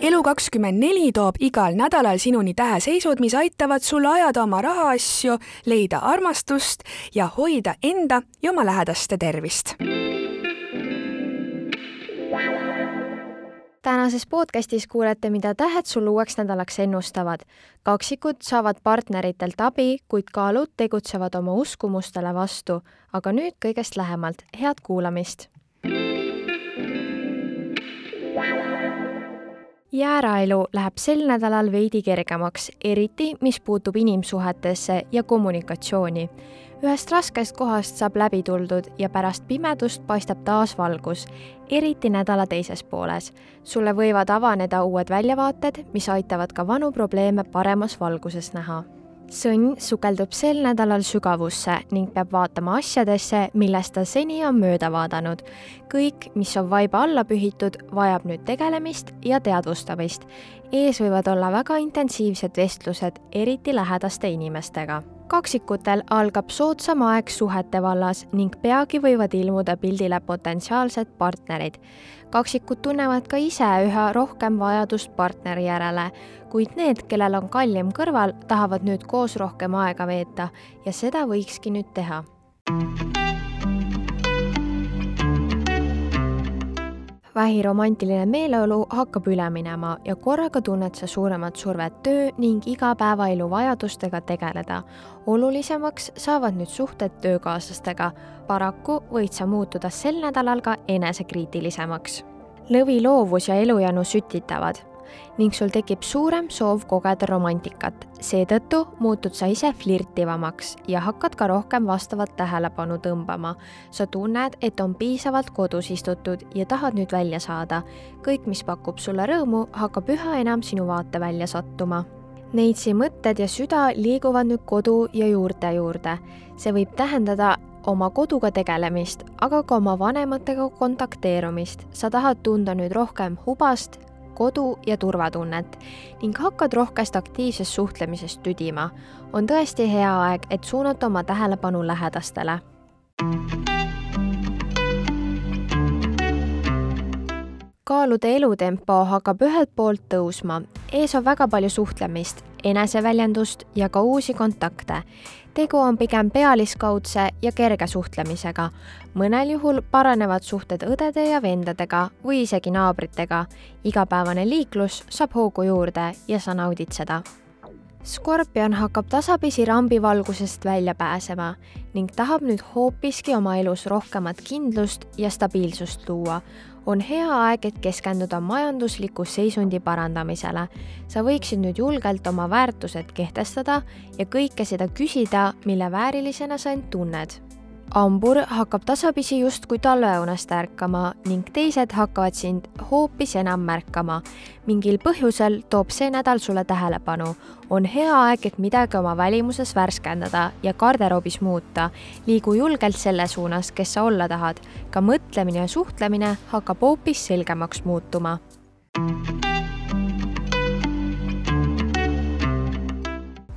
Elu24 toob igal nädalal sinuni täheseisud, mis aitavad sul ajada oma rahaasju, leida armastust ja hoida enda ja oma lähedaste tervist. tänases podcastis kuulete, mida tähed sul uueks nädalaks ennustavad. kaksikud saavad partneritelt abi, kuid kaalud tegutsevad oma uskumustele vastu. aga nüüd kõigest lähemalt, head kuulamist jääraelu läheb sel nädalal veidi kergemaks, eriti mis puutub inimsuhetesse ja kommunikatsiooni. ühest raskest kohast saab läbi tuldud ja pärast pimedust paistab taas valgus, eriti nädala teises pooles. sulle võivad avaneda uued väljavaated, mis aitavad ka vanu probleeme paremas valguses näha sõnn sukeldub sel nädalal sügavusse ning peab vaatama asjadesse, millest ta seni on mööda vaadanud. kõik, mis on vaiba alla pühitud, vajab nüüd tegelemist ja teadvustamist. Ees võivad olla väga intensiivsed vestlused, eriti lähedaste inimestega kaksikutel algab soodsam aeg suhete vallas ning peagi võivad ilmuda pildile potentsiaalsed partnerid. kaksikud tunnevad ka ise üha rohkem vajadust partneri järele, kuid need, kellel on kallim kõrval, tahavad nüüd koos rohkem aega veeta ja seda võikski nüüd teha vähiromantiline meeleolu hakkab üle minema ja korraga tunned sa suuremat survet töö ning igapäevaelu vajadustega tegeleda. olulisemaks saavad nüüd suhted töökaaslastega. paraku võid sa muutuda sel nädalal ka enesekriitilisemaks. lõvi loovus ja elujanu sütitavad ning sul tekib suurem soov kogeda romantikat. seetõttu muutud sa ise flirtivamaks ja hakkad ka rohkem vastavat tähelepanu tõmbama. sa tunned, et on piisavalt kodus istutud ja tahad nüüd välja saada. kõik, mis pakub sulle rõõmu, hakkab üha enam sinu vaatevälja sattuma Neitsi mõtted ja süda liiguvad nüüd kodu ja juurte juurde. see võib tähendada oma koduga tegelemist, aga ka oma vanematega kontakteerumist. sa tahad tunda nüüd rohkem hubast, kodu ja turvatunnet ning hakkad rohkest aktiivsest suhtlemisest tüdima, on tõesti hea aeg, et suunata oma tähelepanu lähedastele. Kaalude elutempo hakkab ühelt poolt tõusma, ees on väga palju suhtlemist, eneseväljendust ja ka uusi kontakte tegu on pigem pealiskaudse ja kerge suhtlemisega. mõnel juhul paranevad suhted õdede ja vendadega või isegi naabritega. igapäevane liiklus saab hoogu juurde ja sa naudid seda. Skorpion hakkab tasapisi rambivalgusest välja pääsema ning tahab nüüd hoopiski oma elus rohkemat kindlust ja stabiilsust luua on hea aeg, et keskenduda majandusliku seisundi parandamisele. sa võiksid nüüd julgelt oma väärtused kehtestada ja kõike seda küsida, mille väärilisena sa end tunned hambur hakkab tasapisi justkui talveunest ärkama ning teised hakkavad sind hoopis enam märkama. mingil põhjusel toob see nädal sulle tähelepanu. on hea aeg, et midagi oma välimuses värskendada ja garderoobis muuta. liigu julgelt selle suunas, kes sa olla tahad. ka mõtlemine ja suhtlemine hakkab hoopis selgemaks muutuma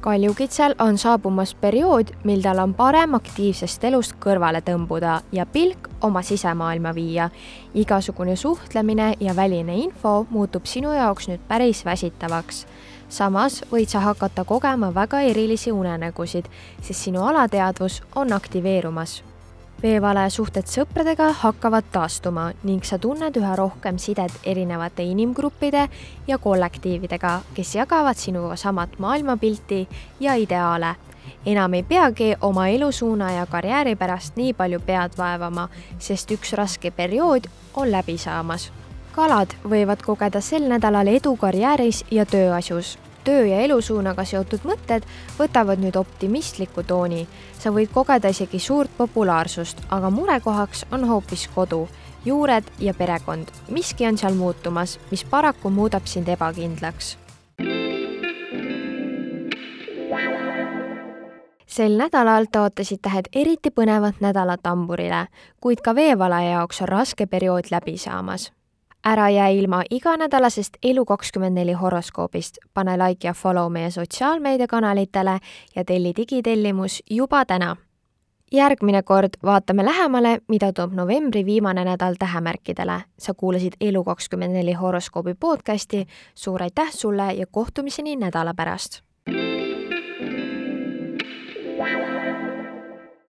kaljukitsel on saabumas periood, mil tal on parem aktiivsest elust kõrvale tõmbuda ja pilk oma sisemaailma viia. igasugune suhtlemine ja väline info muutub sinu jaoks nüüd päris väsitavaks. samas võid sa hakata kogema väga erilisi unenägusid, sest sinu alateadvus on aktiveerumas veevalaja suhted sõpradega hakkavad taastuma ning sa tunned üha rohkem sidet erinevate inimgruppide ja kollektiividega, kes jagavad sinuga samat maailmapilti ja ideaale. enam ei peagi oma elusuuna ja karjääri pärast nii palju pead vaevama, sest üks raske periood on läbi saamas kalad võivad kogeda sel nädalal edu karjääris ja tööasjus töö ja elusuunaga seotud mõtted võtavad nüüd optimistliku tooni. sa võid kogeda isegi suurt populaarsust, aga murekohaks on hoopis kodu, juured ja perekond. miski on seal muutumas, mis paraku muudab sind ebakindlaks. sel nädalal taotlesid tähed eriti põnevat nädalat hamburile, kuid ka veevalaja jaoks on raske periood läbi saamas ära jää ilma iganädalasest Elu24 horoskoobist, pane like ja follow meie sotsiaalmeediakanalitele ja telli digitellimus juba täna. järgmine kord vaatame lähemale, mida toob novembri viimane nädal tähemärkidele. sa kuulasid Elu24 horoskoobi podcasti. suur aitäh sulle ja kohtumiseni nädala pärast